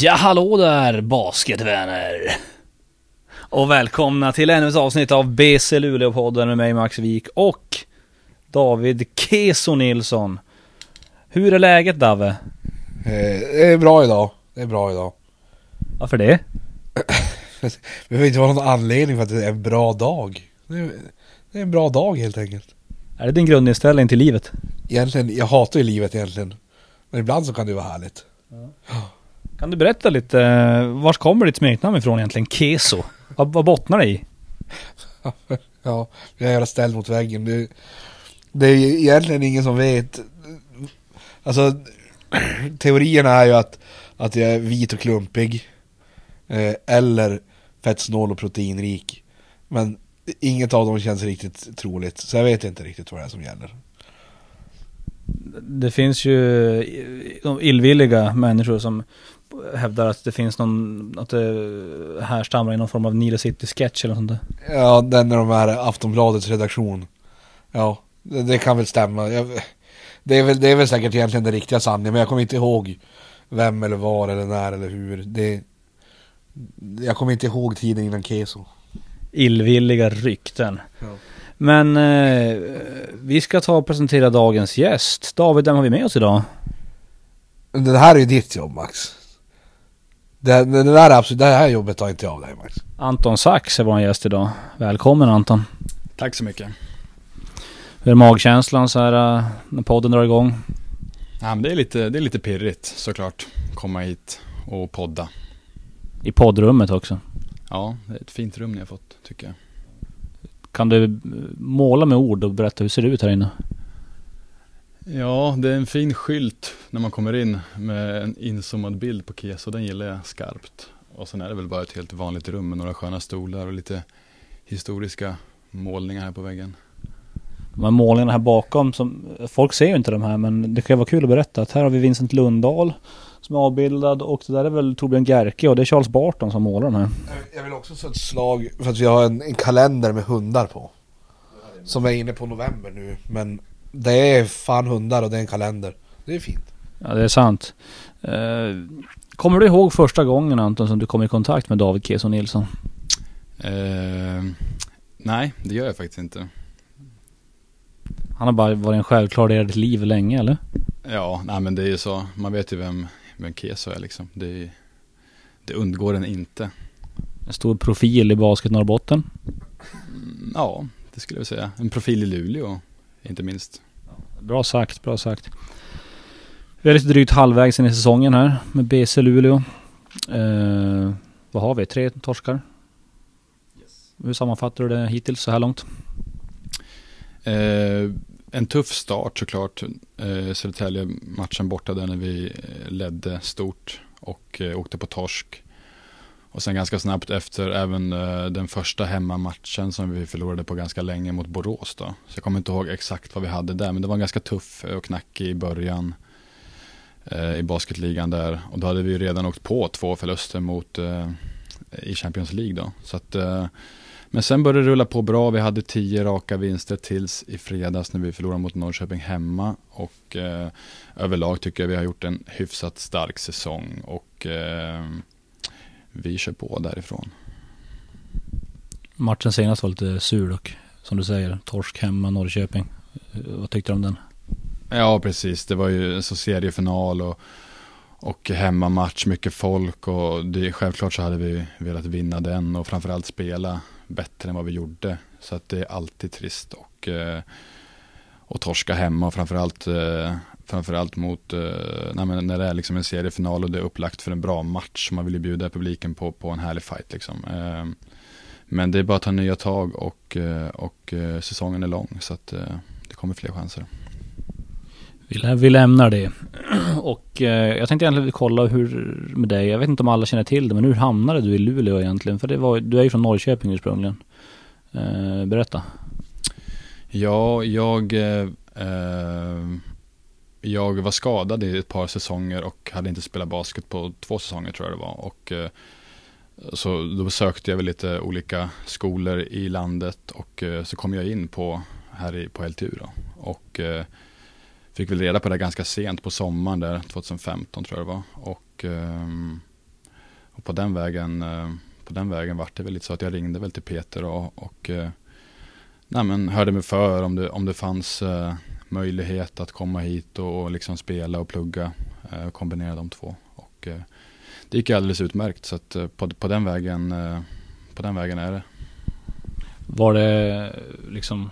Ja, hallå där basketvänner! Och välkomna till ännu ett avsnitt av BC Luleå-podden med mig Max Wik och David Keso Nilsson. Hur är läget Dave? Eh, Det är bra idag. Det är bra idag. Varför det? Det behöver inte vara någon anledning för att det är en bra dag. Det är, det är en bra dag helt enkelt. Är det din grundinställning till livet? Egentligen, jag hatar ju livet egentligen. Men ibland så kan det vara härligt. Kan du berätta lite, eh, vars kommer ditt smeknamn ifrån egentligen? Keso? Vad, vad bottnar det i? Ja, jag är ställd mot väggen. Det, det är egentligen ingen som vet. Alltså, teorierna är ju att, att jag är vit och klumpig. Eh, eller fettsnål och proteinrik. Men inget av dem känns riktigt troligt. Så jag vet inte riktigt vad det är som gäller. Det finns ju de illvilliga människor som hävdar att det finns någon, att det härstammar i någon form av Nile City-sketch eller något sånt där. Ja, den är de här Aftonbladets redaktion. Ja, det, det kan väl stämma. Jag, det, är väl, det är väl säkert egentligen den riktiga sanningen, men jag kommer inte ihåg vem eller var eller när eller hur. Det, jag kommer inte ihåg tiden innan Keso. Illvilliga rykten. Ja. Men eh, vi ska ta och presentera dagens gäst. David, vem har vi med oss idag? Det här är ju ditt jobb Max. Det, det, där är absolut, det här jobbet tar inte jag av dig Max. Anton Sax är vår gäst idag. Välkommen Anton. Tack så mycket. Hur är magkänslan så här eh, när podden drar igång? Ja, men det, är lite, det är lite pirrigt såklart. Komma hit och podda. I poddrummet också. Ja, det är ett fint rum ni har fått tycker jag. Kan du måla med ord och berätta hur det ser ut här inne? Ja, det är en fin skylt när man kommer in med en inzoomad bild på Keso. Den gillar jag skarpt. Och sen är det väl bara ett helt vanligt rum med några sköna stolar och lite historiska målningar här på väggen. De här målningarna här bakom, som, folk ser ju inte de här men det kan vara kul att berätta att här har vi Vincent Lundahl som är avbildad och det där är väl Torbjörn Gerke och det är Charles Barton som målar de här. Jag vill också sätta ett slag för att vi har en, en kalender med hundar på. Som är inne på november nu, men det är fan hundar och det är en kalender. Det är fint. Ja det är sant. Eh, kommer du ihåg första gången Anton som du kom i kontakt med David Keso Nilsson? Eh, nej, det gör jag faktiskt inte. Han har bara varit en självklar del av ditt liv länge eller? Ja, nej men det är ju så. Man vet ju vem, vem Keso är liksom. Det, det undgår en inte. En stor profil i basket Norrbotten. Mm, Ja, det skulle jag säga. En profil i Luleå, inte minst. Bra sagt, bra sagt. Vi är lite drygt halvvägs in i säsongen här med BC Luleå. Eh, vad har vi? Tre torskar? Hur sammanfattar du det hittills så här långt? Eh, en tuff start såklart. Eh, Södertälje-matchen borta där när vi eh, ledde stort och eh, åkte på torsk. Och sen ganska snabbt efter även eh, den första hemmamatchen som vi förlorade på ganska länge mot Borås då. Så jag kommer inte ihåg exakt vad vi hade där, men det var en ganska tuff eh, och knackig i början eh, i basketligan där. Och då hade vi ju redan åkt på två förluster mot i Champions League då. Så att, men sen började det rulla på bra. Vi hade tio raka vinster tills i fredags när vi förlorade mot Norrköping hemma. Och eh, överlag tycker jag vi har gjort en hyfsat stark säsong. Och eh, vi kör på därifrån. Matchen senast var lite sur dock. Som du säger, torsk hemma Norrköping. Eh, Vad tyckte du om den? Ja, precis. Det var ju så seriefinal och, och hemmamatch, mycket folk. Och det, självklart så hade vi velat vinna den och framförallt spela bättre än vad vi gjorde. Så att det är alltid trist och, eh, och torska hemma och framförallt, eh, framförallt mot, eh, när det är liksom en seriefinal och det är upplagt för en bra match. Man vill ju bjuda publiken på, på en härlig fight liksom. Eh, men det är bara att ta nya tag och, eh, och eh, säsongen är lång så att eh, det kommer fler chanser. Vi, lä- vi lämnar det. Och eh, jag tänkte egentligen kolla hur med dig. Jag vet inte om alla känner till det, men hur hamnade du i Luleå egentligen? För det var, du är ju från Norrköping ursprungligen. Eh, berätta. Ja, jag, eh, jag var skadad i ett par säsonger och hade inte spelat basket på två säsonger tror jag det var. Och, eh, så då besökte jag väl lite olika skolor i landet och eh, så kom jag in på här i, på LTU då. Och eh, fick väl reda på det ganska sent på sommaren där, 2015 tror jag det var. Och och på den vägen, på den vägen vart det väl lite så att jag ringde väl till Peter och, och nej, men hörde mig för om det, om det fanns möjlighet att komma hit och, och liksom spela och plugga eh, kombinera de två. Och, eh, det gick alldeles utmärkt så att eh, på, på, den vägen, eh, på den vägen är det. Var det liksom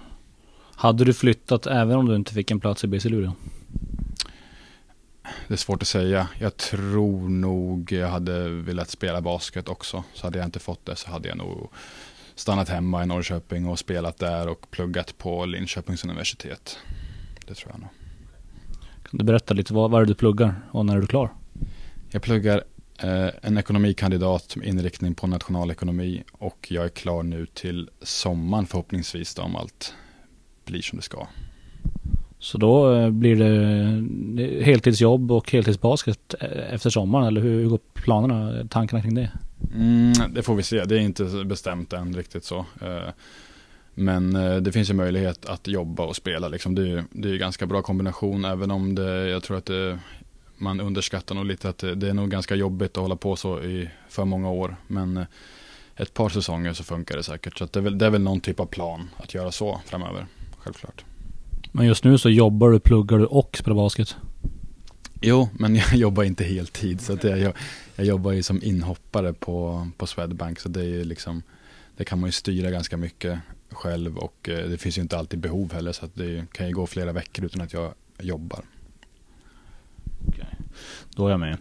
Hade du flyttat även om du inte fick en plats i BC Luleå? Det är svårt att säga. Jag tror nog jag hade velat spela basket också. Så hade jag inte fått det så hade jag nog stannat hemma i Norrköping och spelat där och pluggat på Linköpings universitet. Det tror jag nog. Kan du berätta lite, vad, vad är det du pluggar och när är du klar? Jag pluggar eh, en ekonomikandidat med inriktning på nationalekonomi och jag är klar nu till sommaren förhoppningsvis då, om allt blir som det ska. Så då eh, blir det heltidsjobb och heltidsbasket eh, efter sommaren eller hur går planerna, tankarna kring det? Mm, det får vi se, det är inte bestämt än riktigt så. Eh, men det finns ju möjlighet att jobba och spela. Liksom. Det, är, det är ganska bra kombination även om det, jag tror att det, man underskattar nog lite att det, det, är nog ganska jobbigt att hålla på så i för många år. Men ett par säsonger så funkar det säkert. Så det är, väl, det är väl någon typ av plan att göra så framöver, självklart. Men just nu så jobbar du, pluggar du och spelar basket? Jo, men jag jobbar inte heltid. Så att jag, jag, jag jobbar ju som inhoppare på, på Swedbank. Så det är ju liksom, det kan man ju styra ganska mycket själv och eh, det finns ju inte alltid behov heller. Så att det kan ju gå flera veckor utan att jag jobbar. Okej, då är jag med.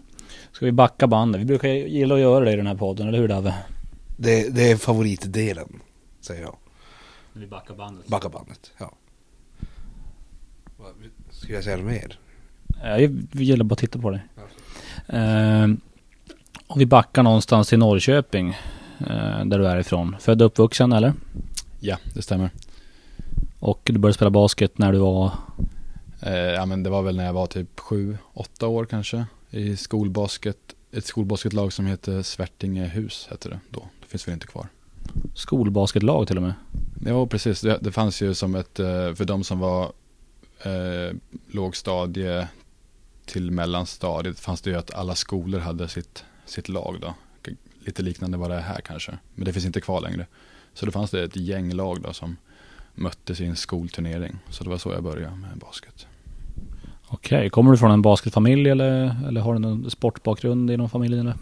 Ska vi backa bandet? Vi brukar gilla att göra det i den här podden, eller hur Dave? Det, det är favoritdelen, säger jag. Vi backar bandet? Backa bandet, ja. Ska jag säga något mer? Jag gillar bara att titta på dig. Uh, och vi backar någonstans till Norrköping. Uh, där du är ifrån. Född och uppvuxen eller? Ja, det stämmer. Och du började spela basket när du var? Uh, ja men det var väl när jag var typ sju, åtta år kanske. I skolbasket. Ett skolbasketlag som heter Svärtingehus hette det då. Det finns väl inte kvar. Skolbasketlag till och med? Ja precis. Det, det fanns ju som ett, för de som var eh, lågstadie till mellanstadiet fanns det ju att alla skolor hade sitt, sitt lag då. Lite liknande vad det är här kanske. Men det finns inte kvar längre. Så då fanns det ett gäng lag då som möttes i en skolturnering. Så det var så jag började med basket. Okej, okay. kommer du från en basketfamilj eller, eller har du någon sportbakgrund inom familjen? Eller?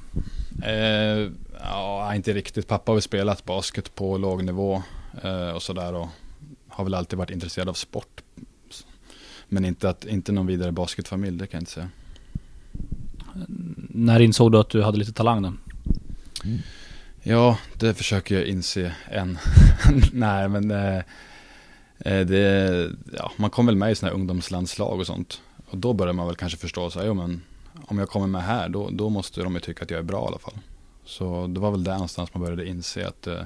Eh, ja, inte riktigt. Pappa har väl spelat basket på låg nivå eh, och sådär och har väl alltid varit intresserad av sport men inte, att, inte någon vidare basketfamilj, det kan jag inte säga. När insåg du att du hade lite talang då? Mm. Ja, det försöker jag inse än. Nej, men eh, eh, det, ja, man kommer väl med i sådana här ungdomslandslag och sånt. Och då börjar man väl kanske förstå så här, jo men om jag kommer med här, då, då måste de ju tycka att jag är bra i alla fall. Så det var väl där någonstans man började inse att eh,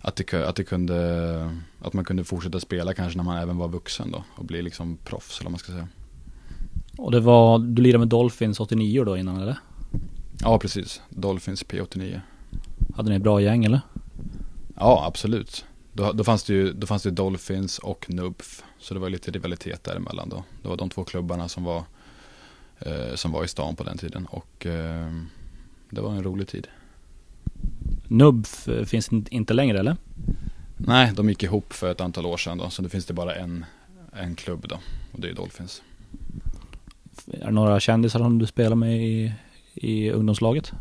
att, det, att, det kunde, att man kunde fortsätta spela kanske när man även var vuxen då och bli liksom proffs eller vad man ska säga. Och det var, du lirade med Dolphins 89 då innan eller? Ja precis, Dolphins P89. Hade ni ett bra gäng eller? Ja absolut. Då, då, fanns det ju då fanns det Dolphins och Nubf. Så det var lite rivalitet däremellan då. Det var de två klubbarna som var, eh, som var i stan på den tiden. Och eh, det var en rolig tid. Nubf finns inte längre eller? Nej, de gick ihop för ett antal år sedan då, så nu finns det bara en, en klubb då, och det är Dolphins. Är det några kändisar som du spelar med i, i ungdomslaget?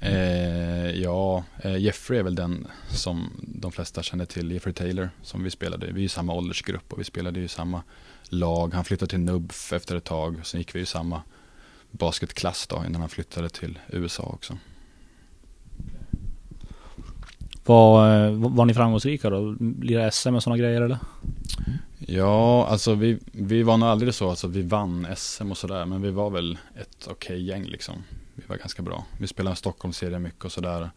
Eh, ja, eh, Jeffrey är väl den som de flesta känner till, Jeffrey Taylor, som vi spelade, vi är i samma åldersgrupp och vi spelade i samma lag. Han flyttade till Nubf efter ett tag, sen gick vi i samma basketklass då innan han flyttade till USA också. Var, var ni framgångsrika då? Blir det SM och sådana grejer eller? Ja, alltså vi, vi var nog aldrig så alltså, att vi vann SM och sådär. Men vi var väl ett okej okay gäng liksom. Vi var ganska bra. Vi spelade Stockholmsserien mycket och sådär.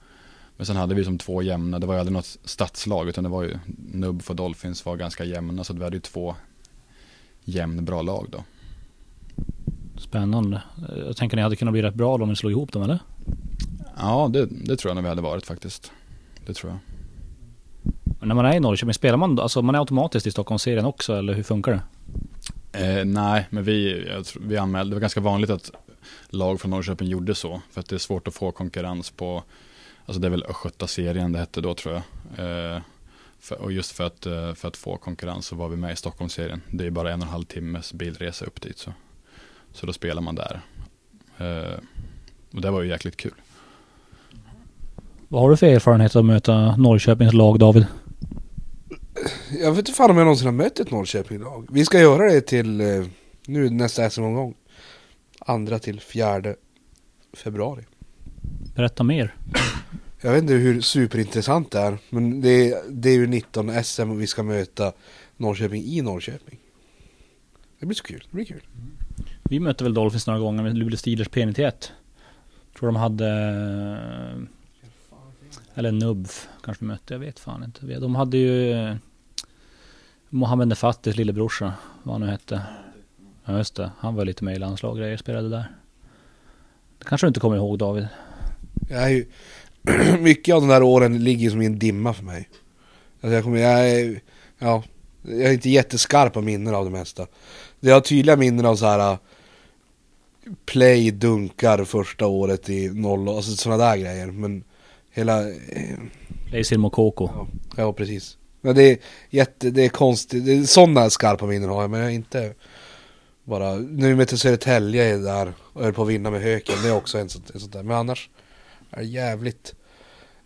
Men sen hade vi som två jämna, det var ju aldrig något stadslag utan det var ju Nubb för Dolphins var ganska jämna så vi hade ju två jämn bra lag då. Spännande. Jag tänker ni hade kunnat bli rätt bra om ni slog ihop dem eller? Ja, det, det tror jag nog vi hade varit faktiskt det tror jag. Men när man är i Norrköping, spelar man, alltså man är automatiskt i Stockholmsserien också eller hur funkar det? Eh, nej, men vi, tror, vi anmälde, det var ganska vanligt att lag från Norrköping gjorde så. För att det är svårt att få konkurrens på, alltså det är väl Östgöta-serien det hette då tror jag. Eh, för, och just för att, eh, för att få konkurrens så var vi med i Stockholmsserien. Det är bara en och en halv timmes bilresa upp dit. Så, så då spelar man där. Eh, och det var ju jäkligt kul. Vad har du för erfarenhet av att möta Norrköpings lag David? Jag vet inte fan om jag någonsin har mött ett Norrköping-lag. Vi ska göra det till nu nästa SM-omgång. Andra till fjärde februari. Berätta mer. Jag vet inte hur superintressant det är. Men det är, det är ju 19 SM och vi ska möta Norrköping i Norrköping. Det blir så kul. Det blir kul. Vi mötte väl Dolphins några gånger med Luleå Steelers P91. Tror de hade... Eller Nubf kanske vi mötte, jag vet fan inte. De hade ju Mohamed Nefatis lillebrorsa, vad han nu hette. Ja just det, han var lite med i landslag grejer, spelade där. Det kanske du inte kommer ihåg David? Jag är ju, mycket av de där åren ligger som i en dimma för mig. Alltså jag kommer, jag är, ja, jag är inte jätteskarp på minnen av det mesta. Jag har tydliga minnen av så här play, dunkar första året i noll, alltså sådana där grejer. Men hela... Eh, Leisir Mokoko. ja, ja, precis. Men det är jätte, det är konstigt, det är sådana skarpa minnen har jag, men jag är inte bara, nu vi till Södertälje där och höll på att vinna med Höken, det är också en sånt, en sånt där. Men annars är det jävligt,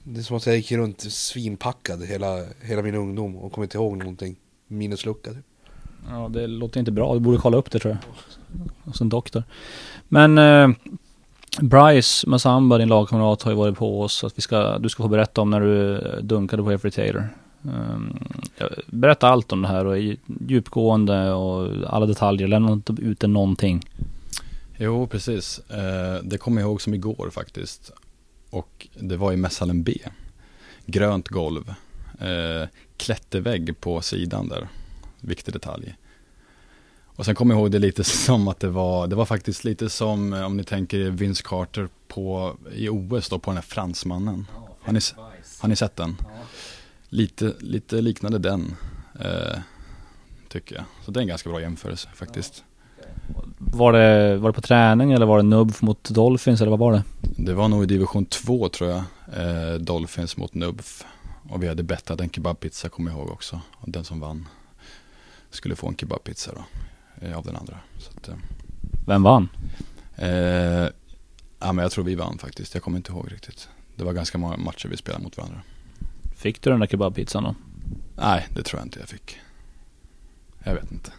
det är som att jag gick runt svinpackad hela, hela min ungdom och kommer inte ihåg någonting. Minuslucka typ. Ja det låter inte bra, du borde kolla upp det tror jag. Hos en doktor. Men eh, Bryce Masamba, din lagkamrat, har ju varit på oss att vi ska, du ska få berätta om när du eh, dunkade på Jeffrey Taylor. Um, berätta allt om det här och djupgående och alla detaljer. Lämna inte ute någonting. Jo, precis. Eh, det kommer jag ihåg som igår faktiskt. Och det var i mässhallen B. Grönt golv. Eh, klättervägg på sidan där. Viktig detalj. Och sen kommer jag ihåg det lite som att det var, det var faktiskt lite som om ni tänker Vince Carter på, i OS då på den här fransmannen. Har ni, har ni sett den? Lite, lite liknande den, eh, tycker jag. Så det är en ganska bra jämförelse faktiskt. Var det, var det på träning eller var det nubb mot Dolphins eller vad var det? Det var nog i division 2 tror jag, eh, Dolphins mot Nubf. Och vi hade bettat en kebabpizza kommer jag ihåg också. Och den som vann skulle få en kebabpizza då, eh, av den andra. Att, eh, Vem vann? eh, ja, men jag tror vi vann faktiskt, jag kommer inte ihåg riktigt. Det var ganska många matcher vi spelade mot varandra. Fick du den där kebabpizzan då? Nej, det tror jag inte jag fick. Jag vet inte.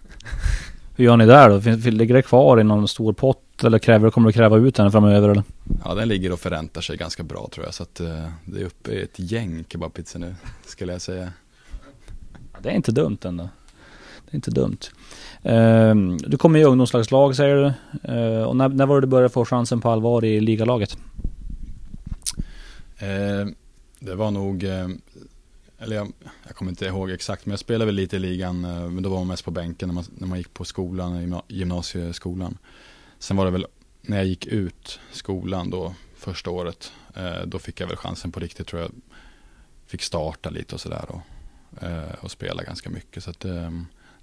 Hur gör ni där då? Finns- Ligger det kvar i någon stor pott eller kräver, kommer du kräva ut den framöver eller? Ja, den ligger och förräntar sig ganska bra tror jag. Så att eh, det är uppe i ett gäng kebabpizzor nu, skulle jag säga. Det är inte dumt ändå. Det är inte dumt. Ehm, du kommer i ungdomslagslag säger du. Ehm, och när, när var det du började få chansen på allvar i ligalaget? Det var nog, eh, eller jag, jag kommer inte ihåg exakt, men jag spelade väl lite i ligan, eh, men då var man mest på bänken när man, när man gick på skolan, gymnasieskolan. Sen var det väl när jag gick ut skolan då, första året, eh, då fick jag väl chansen på riktigt tror jag. Fick starta lite och sådär och, och spela ganska mycket. Så att,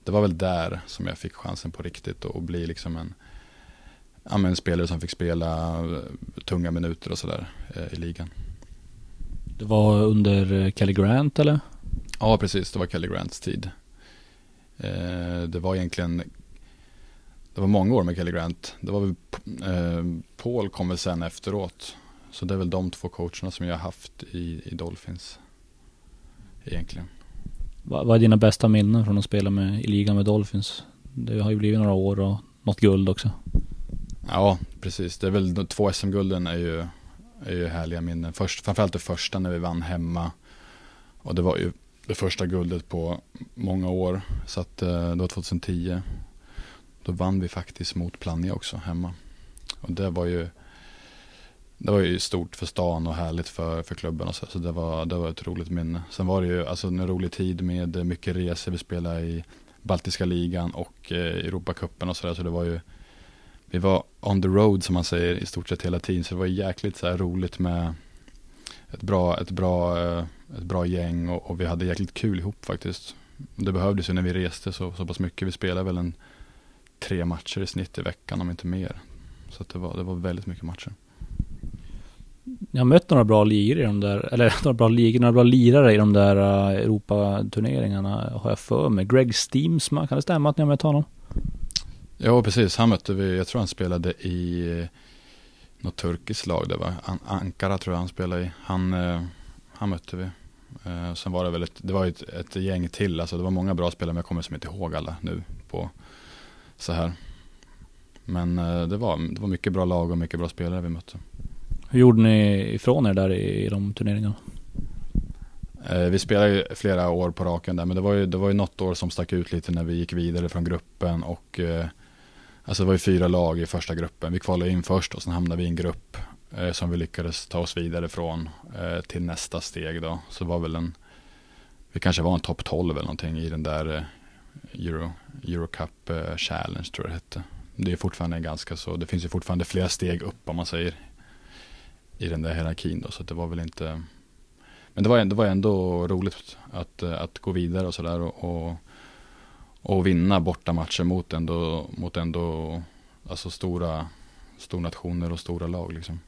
det var väl där som jag fick chansen på riktigt och, och bli liksom en, ja, men en spelare som fick spela tunga minuter och sådär eh, i ligan. Det var under eh, Kelly Grant eller? Ja, precis. Det var Kelly Grants tid. Eh, det var egentligen, det var många år med Kelly Grant. Det var väl, eh, Paul kom väl sen efteråt. Så det är väl de två coacherna som jag har haft i, i Dolphins. Egentligen. Vad, vad är dina bästa minnen från att spela med, i ligan med Dolphins? Det har ju blivit några år och något guld också. Ja, precis. Det är väl de två SM-gulden är ju, är ju härliga minnen. Först, framförallt det första när vi vann hemma. Och det var ju det första guldet på många år. Så att eh, det var 2010. Då vann vi faktiskt mot Plannja också hemma. Och det var ju det var ju stort för stan och härligt för, för klubben och så. Så det var, det var ett roligt minne. Sen var det ju alltså en rolig tid med mycket resor. Vi spelade i Baltiska ligan och eh, Europacupen och sådär. Så det var ju vi var on the road som man säger i stort sett hela tiden. Så det var jäkligt så här roligt med ett bra, ett bra, eh, ett bra gäng och, och vi hade jäkligt kul ihop faktiskt. Det behövdes ju när vi reste så, så pass mycket. Vi spelade väl en tre matcher i snitt i veckan om inte mer. Så att det, var, det var väldigt mycket matcher. Ni har mött några bra ligor i de där, eller några bra ligor, några bra lirare i de där eh, Europaturneringarna har jag för mig. Greg Steamsma, kan det stämma att ni har mött honom? Ja, precis. Han mötte vi, jag tror han spelade i eh, något turkiskt lag där va? An Ankara tror jag han spelade i. Han, eh, han mötte vi. Eh, sen var det väl ett, det var ett, ett gäng till, alltså det var många bra spelare men jag kommer som inte ihåg alla nu på så här. Men eh, det, var, det var mycket bra lag och mycket bra spelare vi mötte. Hur gjorde ni ifrån er där i, i de turneringarna? Vi spelade ju flera år på raken där men det var, ju, det var ju något år som stack ut lite när vi gick vidare från gruppen och Alltså det var ju fyra lag i första gruppen. Vi kvalade in först och sen hamnade vi i en grupp eh, som vi lyckades ta oss vidare från eh, till nästa steg då. Så det var väl en, vi kanske var en topp 12 eller någonting i den där eh, Euro, Eurocup eh, Challenge tror jag det hette. Det är fortfarande ganska så, det finns ju fortfarande flera steg upp om man säger i den där hierarkin då. Så det var väl inte, men det var, det var ändå roligt att, eh, att gå vidare och sådär och, och och vinna bortamatcher mot ändå, mot ändå alltså stora stornationer och stora lag. Liksom.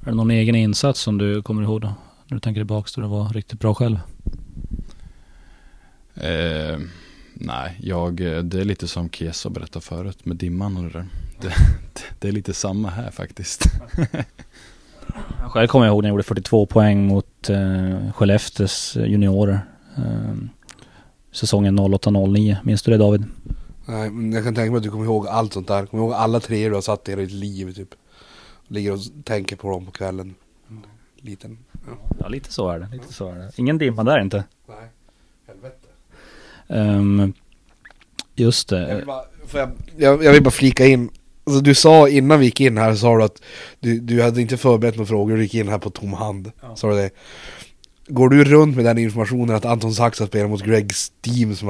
Är det någon egen insats som du kommer ihåg då? När du tänker tillbaka då du var riktigt bra själv? Eh, nej, jag, det är lite som Keso berättade förut med dimman och det där. Det, det är lite samma här faktiskt. Själv kommer jag ihåg när jag gjorde 42 poäng mot eh, Skellefteås juniorer. Eh, säsongen 08-09. Minns du det David? Nej, men jag kan tänka mig att du kommer ihåg allt sånt där. Kommer ihåg alla tre du har satt i ditt liv typ. Ligger och tänker på dem på kvällen. Liten. Ja, ja lite så är det. Lite så är det. Ingen dimma där inte. Nej, helvete. Um, just det. Jag vill, bara, jag, jag, jag vill bara flika in. Alltså, du sa innan vi gick in här, sa du att du, du hade inte förberett några frågor, du gick in här på tom hand. Ja. Sa du det? Går du runt med den informationen att Anton Saxa spelar mot Greg Steams?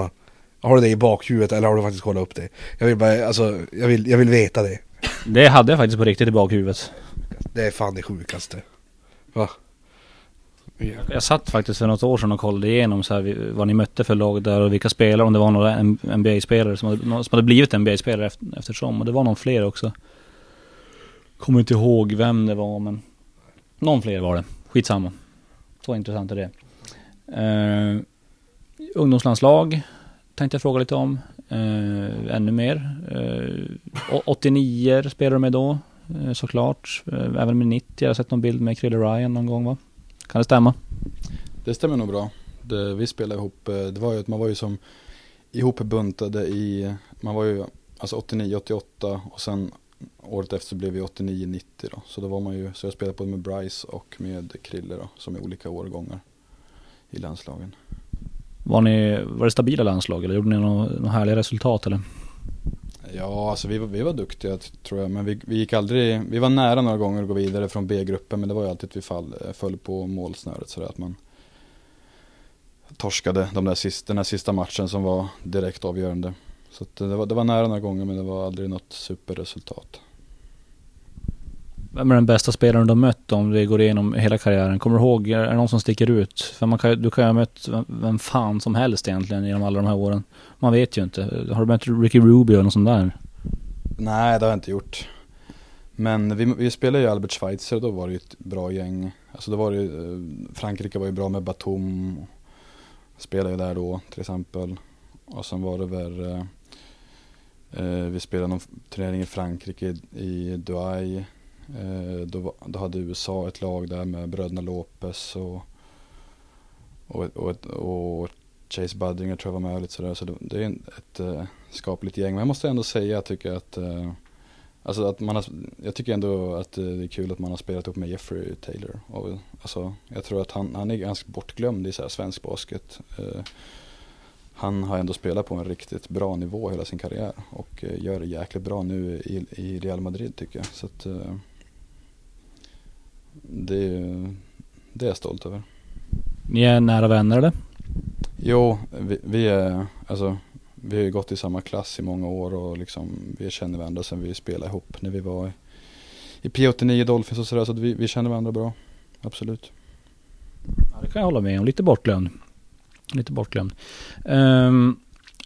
Har du det i bakhuvudet eller har du faktiskt kollat upp det? Jag vill bara, alltså, jag vill, jag vill veta det. Det hade jag faktiskt på riktigt i bakhuvudet. Det är fan det sjukaste. Va? Jag satt faktiskt för något år sedan och kollade igenom så här, vad ni mötte för lag där och vilka spelare, om det var några NBA-spelare som hade, som hade blivit NBA-spelare efter, eftersom. Och det var någon fler också. Kommer inte ihåg vem det var men någon fler var det. Skitsamma. Så intressant är det. Uh, ungdomslandslag tänkte jag fråga lite om. Uh, ännu mer. Eh, uh, 89 spelar du med då uh, såklart. Uh, även med 90. Jag har sett någon bild med Krille Ryan någon gång va? Kan det stämma? Det stämmer nog bra. Det, vi spelade ihop, det var ju att man var ju som ihopbuntade i, man var ju alltså 89, 88 och sen året efter så blev vi 89-90 då. Så då var man ju, så jag spelade både med Bryce och med Krille då, som är olika årgångar i landslagen. Var, ni, var det stabila landslag eller gjorde ni några, härliga resultat eller? Ja, alltså vi, var, vi var duktiga tror jag, men vi, vi gick aldrig, vi var nära några gånger att gå vidare från B-gruppen, men det var ju alltid att vi fall, föll på målsnöret sådär att man torskade de där sista, den här sista matchen som var direkt avgörande. Så det, var, det var nära några gånger men det var aldrig något superresultat. Vem är den bästa spelaren du har mött om vi går igenom hela karriären? Kommer du ihåg, är det någon som sticker ut? För man kan, du kan ju ha mött vem fan som helst egentligen genom alla de här åren. Man vet ju inte. Har du mött Ricky Rubio eller något sånt där? Nej, det har jag inte gjort. Men vi, vi spelade ju Albert Schweitzer och då var det ju ett bra gäng. Alltså då var det ju, eh, Frankrike var ju bra med Batum. Spelade ju där då till exempel. Och sen var det väl Eh, Eh, vi spelade någon turnering i Frankrike i Douai. Eh, då, då, hade USA ett lag där med bröderna Lopez och, och, och, och Chase Buddinger tror jag var med och lite sådär. Så det, det är ett äh, skapligt gäng. Men jag måste ändå säga, jag tycker att, äh, alltså att man har, jag tycker ändå att det är kul att man har spelat upp med Jeffrey Taylor. Och, alltså, jag tror att han, han är ganska bortglömd i så här svensk basket. Äh, han har ändå spelat på en riktigt bra nivå hela sin karriär och eh, gör det jäkligt bra nu i, i Real Madrid tycker jag. Så att, eh, det, det är jag stolt över. Ni är nära vänner eller? Jo, vi, vi är, alltså vi har ju gått i samma klass i många år och liksom vi känner varandra sen vi spelade ihop när vi var i, i P89 Dolphins och sådär så att vi, vi känner varandra bra. Absolut. Ja, det kan jag hålla med om. Lite bortglömd. Lite bortglömd. Um,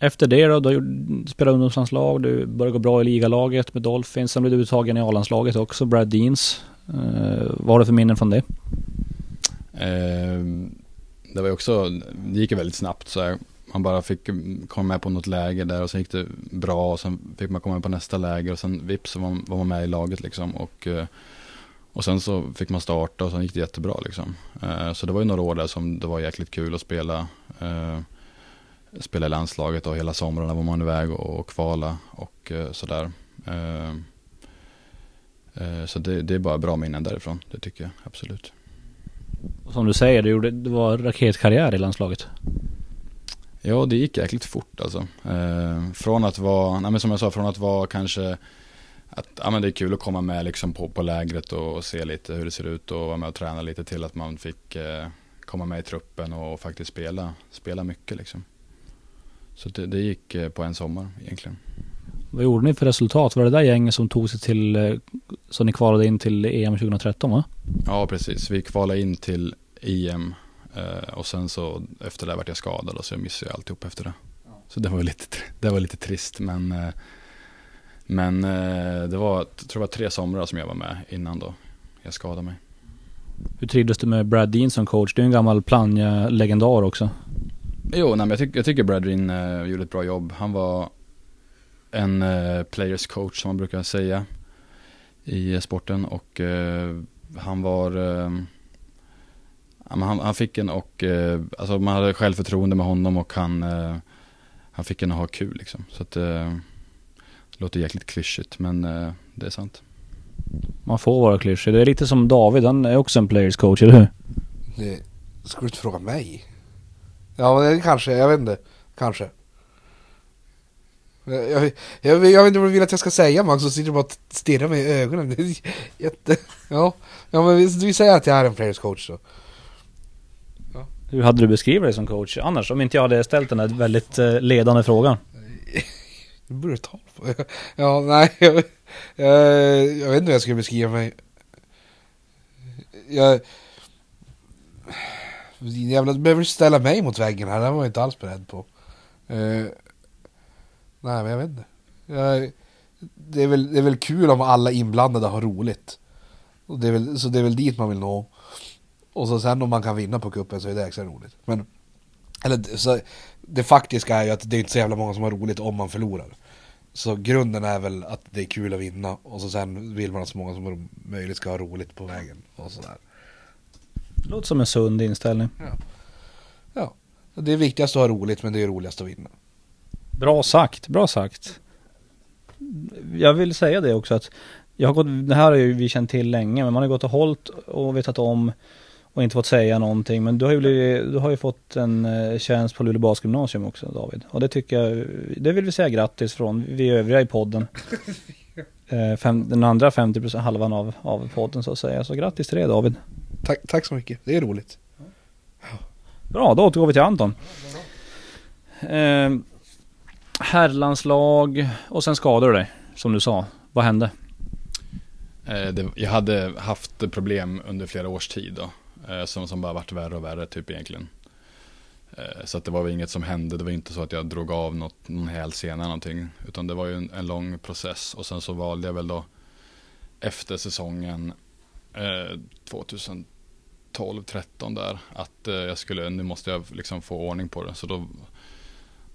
Efter det då, du spelade ungdomslandslag, du började gå bra i ligalaget med Dolphins, sen blev du uttagen i A-landslaget också, Brad Deans. Uh, vad har du för minnen från det? Uh, det var ju också, det gick ju väldigt snabbt så här. Man bara fick komma med på något läge där och sen gick det bra och sen fick man komma med på nästa läger och sen vips så var man, var man med i laget liksom. Och, uh, och sen så fick man starta och sen gick det jättebra liksom. Eh, så det var ju några år där som det var jäkligt kul att spela. Eh, spela i landslaget och hela somrarna var man iväg och, kvala och sådär. Så det, det, är bara bra minnen därifrån, det tycker jag absolut. Som du säger, du gjorde, det var raketkarriär i landslaget. Ja, det gick jäkligt fort alltså. Eh, från att vara, nej men som jag sa, från att vara kanske att ja, men det är kul att komma med liksom på, på lägret och se lite hur det ser ut och vara med och träna lite till att man fick eh, komma med i truppen och faktiskt spela, spela mycket liksom. Så det, det gick eh, på en sommar egentligen. Vad gjorde ni för resultat? Var det där gänget som tog sig till, eh, så ni kvalade in till EM 2013 va? Ja precis, vi kvalade in till EM Uh, och sen så efter det vart jag skadad och så missade jag alltihop efter det. Så det var lite, det var lite trist men, uh, men uh, det var, jag tror det var tre somrar som jag var med innan då jag skadade mig. Hur trivdes du med Brad Dean som coach? Du är en gammal Plannja-legendar också. Jo, nej, men jag, tyck, jag tycker Brad Dean uh, gjorde ett bra jobb. Han var en uh, players coach som man brukar säga i sporten och han var Ja, han, han, fick en och, eh, alltså man hade självförtroende med honom och han, eh, han fick en att ha kul liksom. Så att, eh, låter jäkligt klyschigt men eh, det är sant. Man får vara klyschig. Det är lite som David, han är också en players coach, eller hur? Det, ska du inte fråga mig? Ja, det kanske, jag vet inte. Kanske. Jag, jag, jag, jag vet inte vad du vill att jag ska säga Max, så sitter du bara och stirrar mig i ögonen. Jätte... Ja, ja men vi, vi säger att jag är en players coach då. Hur hade du beskrivit dig som coach annars? Om inte jag hade ställt den här väldigt eh, ledande frågan. Nu börjar ta på. Ja, nej. Jag, jag, jag vet inte hur jag ska beskriva mig. Jag... Jävla, du behöver ställa mig mot väggen här. Det var jag inte alls beredd på. Uh, nej, men jag vet inte. Jag, det, är väl, det är väl kul om alla inblandade har roligt. Och det är väl, så det är väl dit man vill nå. Och så sen om man kan vinna på kuppen så är det extra roligt. Men, eller så, det faktiska är ju att det är inte så jävla många som har roligt om man förlorar. Så grunden är väl att det är kul att vinna och så sen vill man att så många som möjligt ska ha roligt på vägen och sådär. Låter som en sund inställning. Ja. ja. Det är viktigast att ha roligt men det är roligast att vinna. Bra sagt, bra sagt. Jag vill säga det också att jag har gått, det här har ju vi känt till länge men man har gått och hållit och vetat om och inte fått säga någonting. Men du har ju, blivit, du har ju fått en eh, tjänst på Luleå Basgymnasium också David. Och det tycker jag, det vill vi säga grattis från vi övriga i podden. Eh, fem, den andra 50% halvan av, av podden så att säga. Så grattis till det David. Tack, tack så mycket, det är roligt. Bra, då återgår vi till Anton. Eh, herrlandslag och sen skadade du dig, som du sa. Vad hände? Eh, det, jag hade haft problem under flera års tid då. Eh, som, som bara varit värre och värre typ egentligen. Eh, så att det var väl inget som hände, det var inte så att jag drog av något, någon hälsena någonting. Utan det var ju en, en, lång process och sen så valde jag väl då efter säsongen eh, 2012-13 där att eh, jag skulle, nu måste jag liksom få ordning på det. Så då,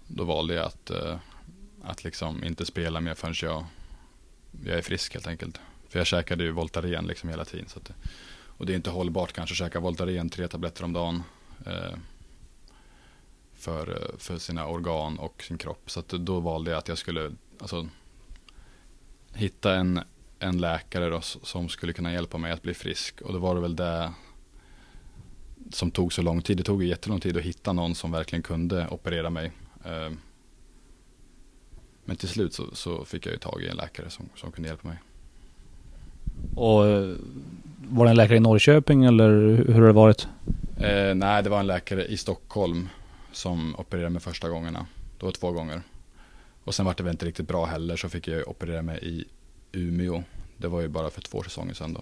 då valde jag att, eh, att liksom inte spela mer förrän jag, jag är frisk helt enkelt. För jag käkade ju Voltaren liksom hela tiden. Så att, och det är inte hållbart kanske att käka Voltaren tre tabletter om dagen. Eh, för, eh, för sina organ och sin kropp. Så då valde jag att jag skulle alltså, hitta en, en läkare då, som skulle kunna hjälpa mig att bli frisk. Och då var det väl det som tog så lång tid. Det tog jättelång tid att hitta någon som verkligen kunde operera mig. Eh, men till slut så, så, fick jag ju tag i en läkare som, som kunde hjälpa mig. Och eh, var det en läkare i Norrköping eller hur har det varit? Eh, nej, det var en läkare i Stockholm som opererade mig första gångerna. Det var två gånger. Och sen var det väl inte riktigt bra heller så fick jag operera mig i Umeå. Det var ju bara för två säsonger sedan då.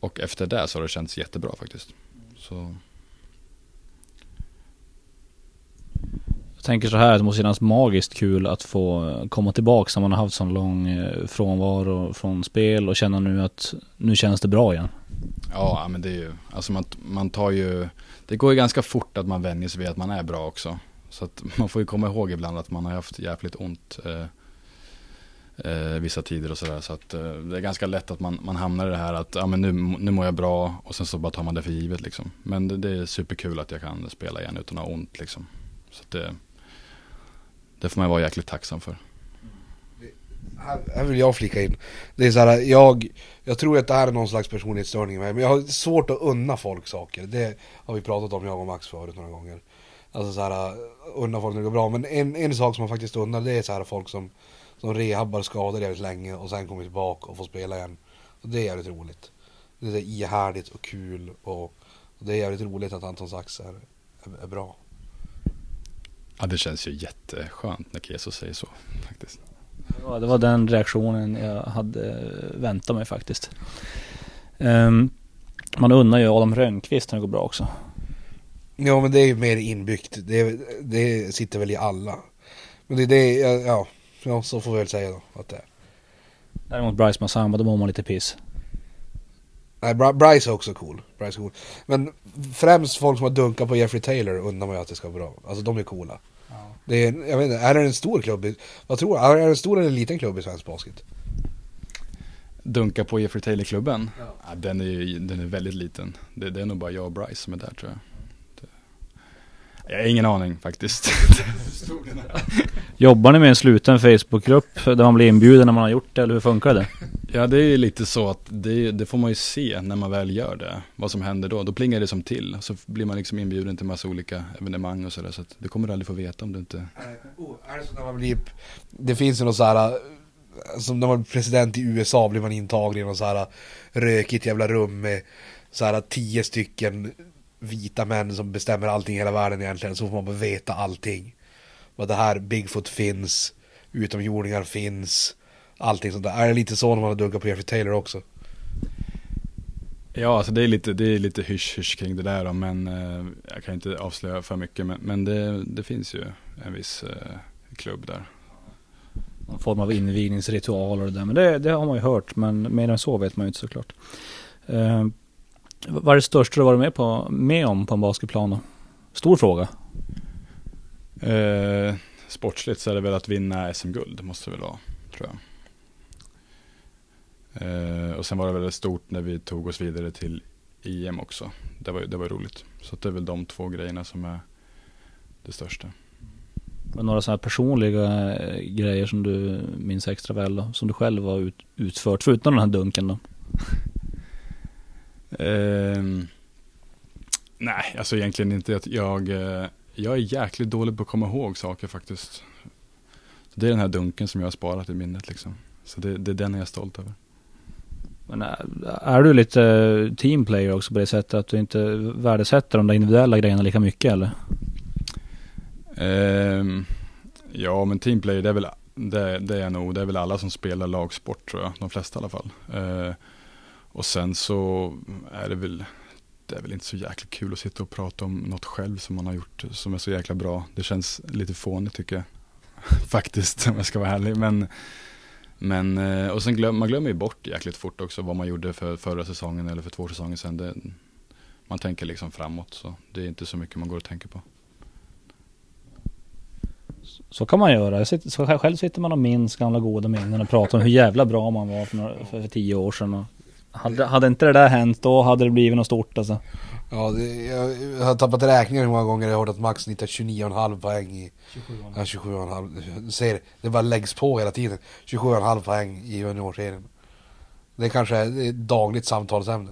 Och efter det så har det känts jättebra faktiskt. Så. Jag tänker så här, det måste kännas magiskt kul att få komma tillbaka när man har haft sån lång eh, frånvaro från spel och känna nu att nu känns det bra igen. Ja, men det är ju, alltså man, man tar ju, det går ju ganska fort att man vänjer sig vid att man är bra också. Så att man får ju komma ihåg ibland att man har haft jävligt ont eh, eh, vissa tider och sådär. Så att eh, det är ganska lätt att man, man hamnar i det här att ja, men nu, nu mår jag bra och sen så bara tar man det för givet liksom. Men det, det är superkul att jag kan spela igen utan att ha ont liksom. Så att det, det får man vara jäkligt tacksam för. Här, här vill jag flika in. Det är så här, jag, jag tror att det här är någon slags personlighetsstörning med men jag har svårt att unna folk saker. Det har vi pratat om jag och Max förut några gånger. Alltså så här, unna folk när det går bra. Men en, en sak som man faktiskt unnar det är så här folk som, som rehabbar skador jävligt länge och sen kommer tillbaka och får spela igen. Och det är jävligt roligt. Det är ihärdigt och kul och, och det är jävligt roligt att Anton Sax är, är, är bra. Ja, det känns ju jätteskönt när Keso säger så faktiskt. Ja, det var den reaktionen jag hade väntat mig faktiskt. Um, man unnar ju Adam Rönnqvist när det går bra också. Ja men det är ju mer inbyggt. Det, det sitter väl i alla. Men det är det, ja, ja så får vi väl säga då att det är. Däremot Bryce Massamba, då mår man lite piss. Nej, Bryce är också cool. Bryce är cool. Men främst folk som har dunkat på Jeffrey Taylor undrar man ju att det ska vara bra. Alltså de är coola. Ja. Det är, jag vet inte, är det en stor klubb? I, vad tror du? Är det en stor eller en liten klubb i svensk basket? Dunka på Jeffrey Taylor-klubben? Ja. ja. den, är ju, den är väldigt liten. Det, det, är nog bara jag och Bryce som är där tror jag. Jag har ingen aning faktiskt. Jobbar ni med en sluten Facebookgrupp där man blir inbjuden när man har gjort det eller hur funkar det? Ja det är lite så att det, det, får man ju se när man väl gör det. Vad som händer då. Då plingar det som till. Så blir man liksom inbjuden till massa olika evenemang och sådär. Så att det kommer du aldrig få veta om du inte... Oh, är det så när man blir... Det finns ju något så här, Som när man blir president i USA blir man intagen i något så här rökigt jävla rum med så här tio stycken vita män som bestämmer allting i hela världen egentligen. Så får man bara veta allting. Vad det här, Bigfoot finns, utomjordingar finns, allting sånt där. Är det lite så när man har dunkat på Jeffrey Taylor också? Ja, alltså det är lite, det är lite hysch-hysch kring det där då, men eh, jag kan inte avslöja för mycket. Men, men det, det finns ju en viss eh, klubb där. Någon form av invigningsritual och det där. Men det, det har man ju hört, men mer än så vet man ju inte såklart. Eh, vad är det största du varit med, på, med om på en basketplan då? Stor fråga. Eh, sportsligt så är det väl att vinna SM-guld, måste det väl vara, tror jag. Eh, och sen var det väldigt stort när vi tog oss vidare till EM också. Det var, det var roligt. Så det är väl de två grejerna som är det största. Var några sådana här personliga eh, grejer som du minns extra väl då? Som du själv har ut, utfört, förutom den här dunken då? Eh, nej, alltså egentligen inte. Jag, eh, jag är jäkligt dålig på att komma ihåg saker faktiskt. Så det är den här dunken som jag har sparat i minnet liksom. Så det, det är den jag är stolt över. Men eh, är du lite teamplayer också på det sättet att du inte värdesätter de där individuella grejerna lika mycket eller? Um, ja men teamplayer det är väl det, det, är nog, det är väl alla som spelar lagsport tror jag, de flesta i alla fall. Uh, och sen så är det väl, det är väl inte så jäkla kul att sitta och prata om något själv som man har gjort som är så jäkla bra. Det känns lite fånigt tycker jag. Faktiskt, om jag ska vara ärlig. Men, men eh, och sen glöm, man glömmer ju bort jäkligt fort också vad man gjorde för förra säsongen eller för två säsonger sedan. Det, man tänker liksom framåt så det är inte så mycket man går och tänker på. Så kan man göra. Sitter, själv sitter man och minns gamla goda minnen och pratar om hur jävla bra man var för, några, för tio år sedan. Och hade, hade inte det där hänt då hade det blivit något stort alltså. Ja, det, jag har tappat räkningen hur många gånger jag har hört att Max snittar 29,5 poäng i... 27,5. Ja, 27,5. Du ser, det bara läggs på hela tiden. 27,5 poäng i juniorserien. Det är kanske är ett dagligt samtalsämne.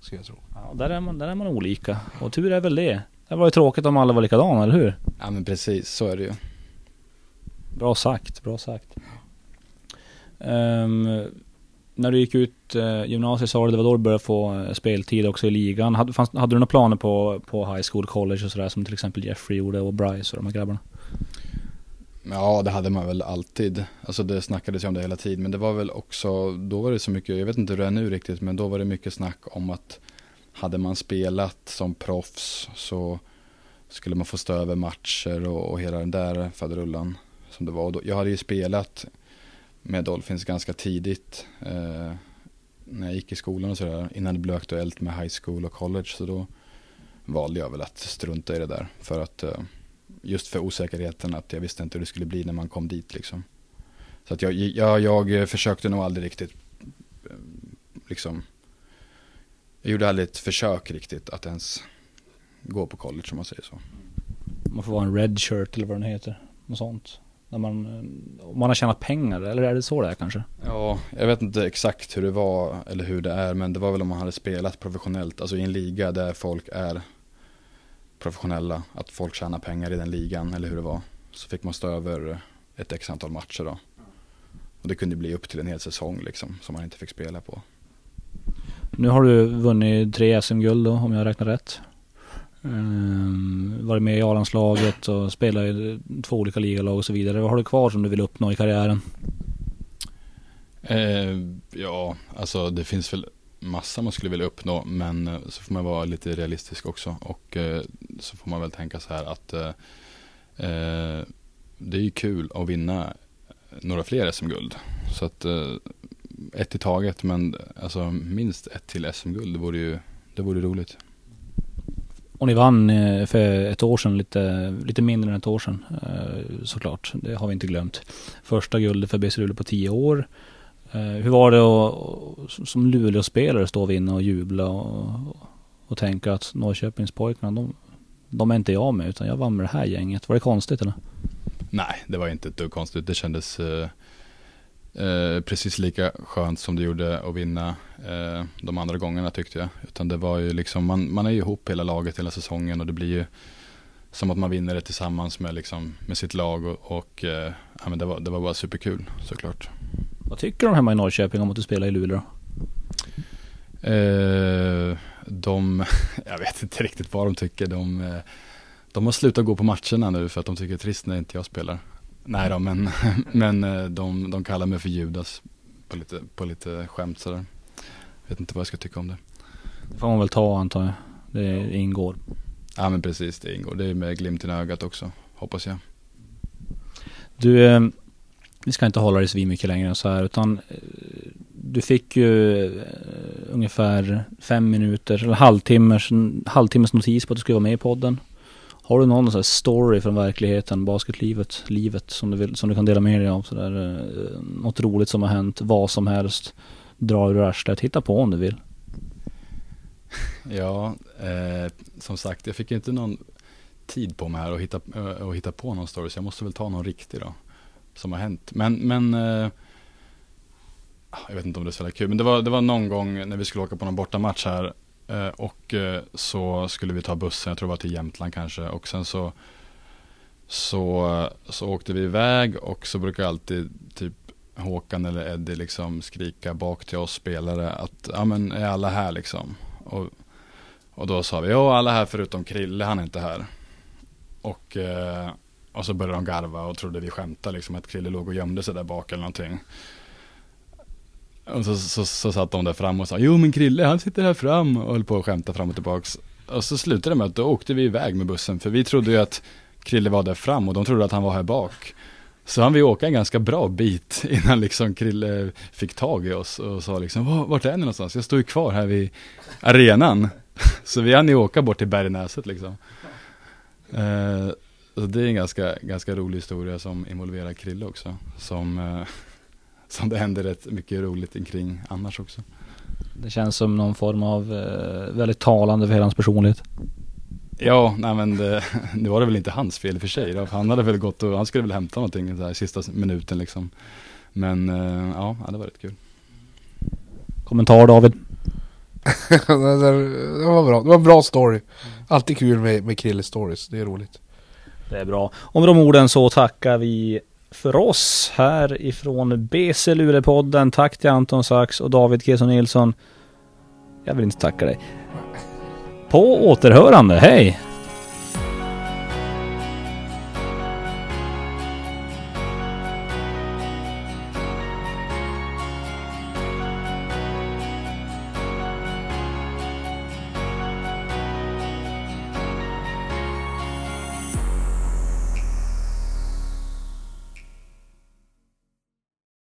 Ska jag tro. Ja, där är, man, där är man olika. Och tur är väl det. Det var ju tråkigt om alla var likadana, eller hur? Ja men precis, så är det ju. Bra sagt, bra sagt. Um, när du gick ut eh, gymnasiet sa du det var då du började få eh, speltid också i ligan. Hade, fanns, hade du några planer på, på high school, college och sådär som till exempel Jeffrey gjorde och Bryce och de här grabbarna? Ja, det hade man väl alltid. Alltså det snackades ju om det hela tiden. Men det var väl också, då var det så mycket, jag vet inte hur det är nu riktigt, men då var det mycket snack om att hade man spelat som proffs så, skulle man få stå över matcher och, och hela den där faderullan som det var. Och då, jag hade ju spelat med Dolphins ganska tidigt eh, när jag gick i skolan och sådär innan det blev aktuellt med high school och college så då valde jag väl att strunta i det där för att eh, just för osäkerheten att jag visste inte hur det skulle bli när man kom dit liksom. Så att jag, jag, jag försökte nog aldrig riktigt eh, liksom jag gjorde aldrig ett försök riktigt att ens gå på college om man säger så. Man får vara en red shirt eller vad den heter. Något sånt. När man, om man har tjänat pengar, eller är det så det är kanske? Ja, jag vet inte exakt hur det var eller hur det är, men det var väl om man hade spelat professionellt, alltså i en liga där folk är professionella, att folk tjänar pengar i den ligan eller hur det var. Så fick man stå över ett x antal matcher då. Och det kunde bli upp till en hel säsong liksom, som man inte fick spela på. Nu har du vunnit tre SM-guld då, om jag räknar rätt. Um, varit med i A-landslaget och spelat i två olika ligalag och så vidare. Vad har du kvar som du vill uppnå i karriären? Eh, ja, alltså det finns väl massa man skulle vilja uppnå men eh, så får man vara lite realistisk också och eh, så får man väl tänka så här att eh, eh det är ju kul att vinna några fler SM-guld. Så att eh, ett i taget men alltså minst ett till SM-guld det vore ju det vore roligt. Och ni vann eh, för ett år sedan, lite, lite mindre än ett år sedan eh, såklart. Det har vi inte glömt. Första guldet för BC Luleå på tio år. Eh, hur var det att som Luleå-spelare stå och vinna och jubla och, och tänka att Norrköpingspojkarna, de, de är inte jag med utan jag vann med det här gänget. Var det konstigt eller? Nej, det var inte ett dugg konstigt. Det kändes eh, precis lika skönt som det gjorde att vinna eh, de andra gångerna tyckte jag. Utan det var ju liksom, man, man är ju ihop hela laget hela säsongen och det blir ju som att man vinner det tillsammans med, liksom, med sitt lag och, och eh, ja, men det, var, det var bara superkul såklart. Vad tycker de hemma i Norrköping om att du spelar i Luleå? Eh, de, jag vet inte riktigt vad de tycker. De, eh, de har slutat gå på matcherna nu för att de tycker det är trist när inte jag spelar. Nej då, men, men eh, de, de kallar mig för Judas på lite, på lite skämt sådär. Vet inte vad jag ska tycka om det. Det får man väl ta antar jag. Det ingår. Ja men precis, det ingår. Det är med glimten i ögat också, hoppas jag. Du, eh, vi ska inte hålla dig så mycket längre än så här utan eh, du fick ju ungefär fem minuter eller halvtimmes, halvtimmes notis på att du skulle vara med i podden. Har du någon sån här story från verkligheten, basketlivet, livet som du, vill, som du kan dela med dig av? Sådär, eh, något roligt som har hänt, vad som helst. Dra ur arslet, hitta på om du vill. Ja, eh, som sagt, jag fick inte någon tid på mig här att hitta, äh, hitta på någon story, så jag måste väl ta någon riktig då som har hänt. Men, men eh, jag vet inte om det är så kul, men det var, det var någon gång när vi skulle åka på någon bortamatch här Eh, och eh, så skulle vi ta bussen, jag tror det var till Jämtland kanske och sen så så, så åkte vi iväg och så brukar alltid typ Håkan eller Eddie liksom skrika bak till oss spelare att ja men är alla här liksom? Och, och då sa vi ja alla här förutom Krille, han är inte här. Och eh, och så började de garva och trodde vi skämtade liksom att Krille låg och gömde sig där bak eller någonting. Och så, så, så satt de där fram och sa, jo men Krille han sitter här fram och höll på att skämta fram och tillbaks. Och så slutade det med att då åkte vi iväg med bussen, för vi trodde ju att Krille var där fram och de trodde att han var här bak. Så han vi åka en ganska bra bit innan liksom Krille fick tag i oss och sa liksom, vart är ni någonstans? Jag står ju kvar här vid arenan. Så vi hann ju åka bort till Bergnäset liksom. Eh, så det är en ganska, ganska rolig historia som involverar Krille också. Som, eh, som det händer rätt mycket roligt kring annars också. Det känns som någon form av eh, väldigt talande för hela hans personlighet. Ja, nej men det, det var det väl inte hans fel i och för sig. Då. Han hade väl gått och, han skulle väl hämta någonting där sista minuten liksom. Men eh, ja, det var rätt kul. Kommentar David? det var bra, det var en bra story. Alltid kul med, med Krille stories, det är roligt. Det är bra. Och med de orden så tackar vi för oss här ifrån BC Lurepodden. Tack till Anton Sax och David Keson Nilsson. Jag vill inte tacka dig. På återhörande, hej!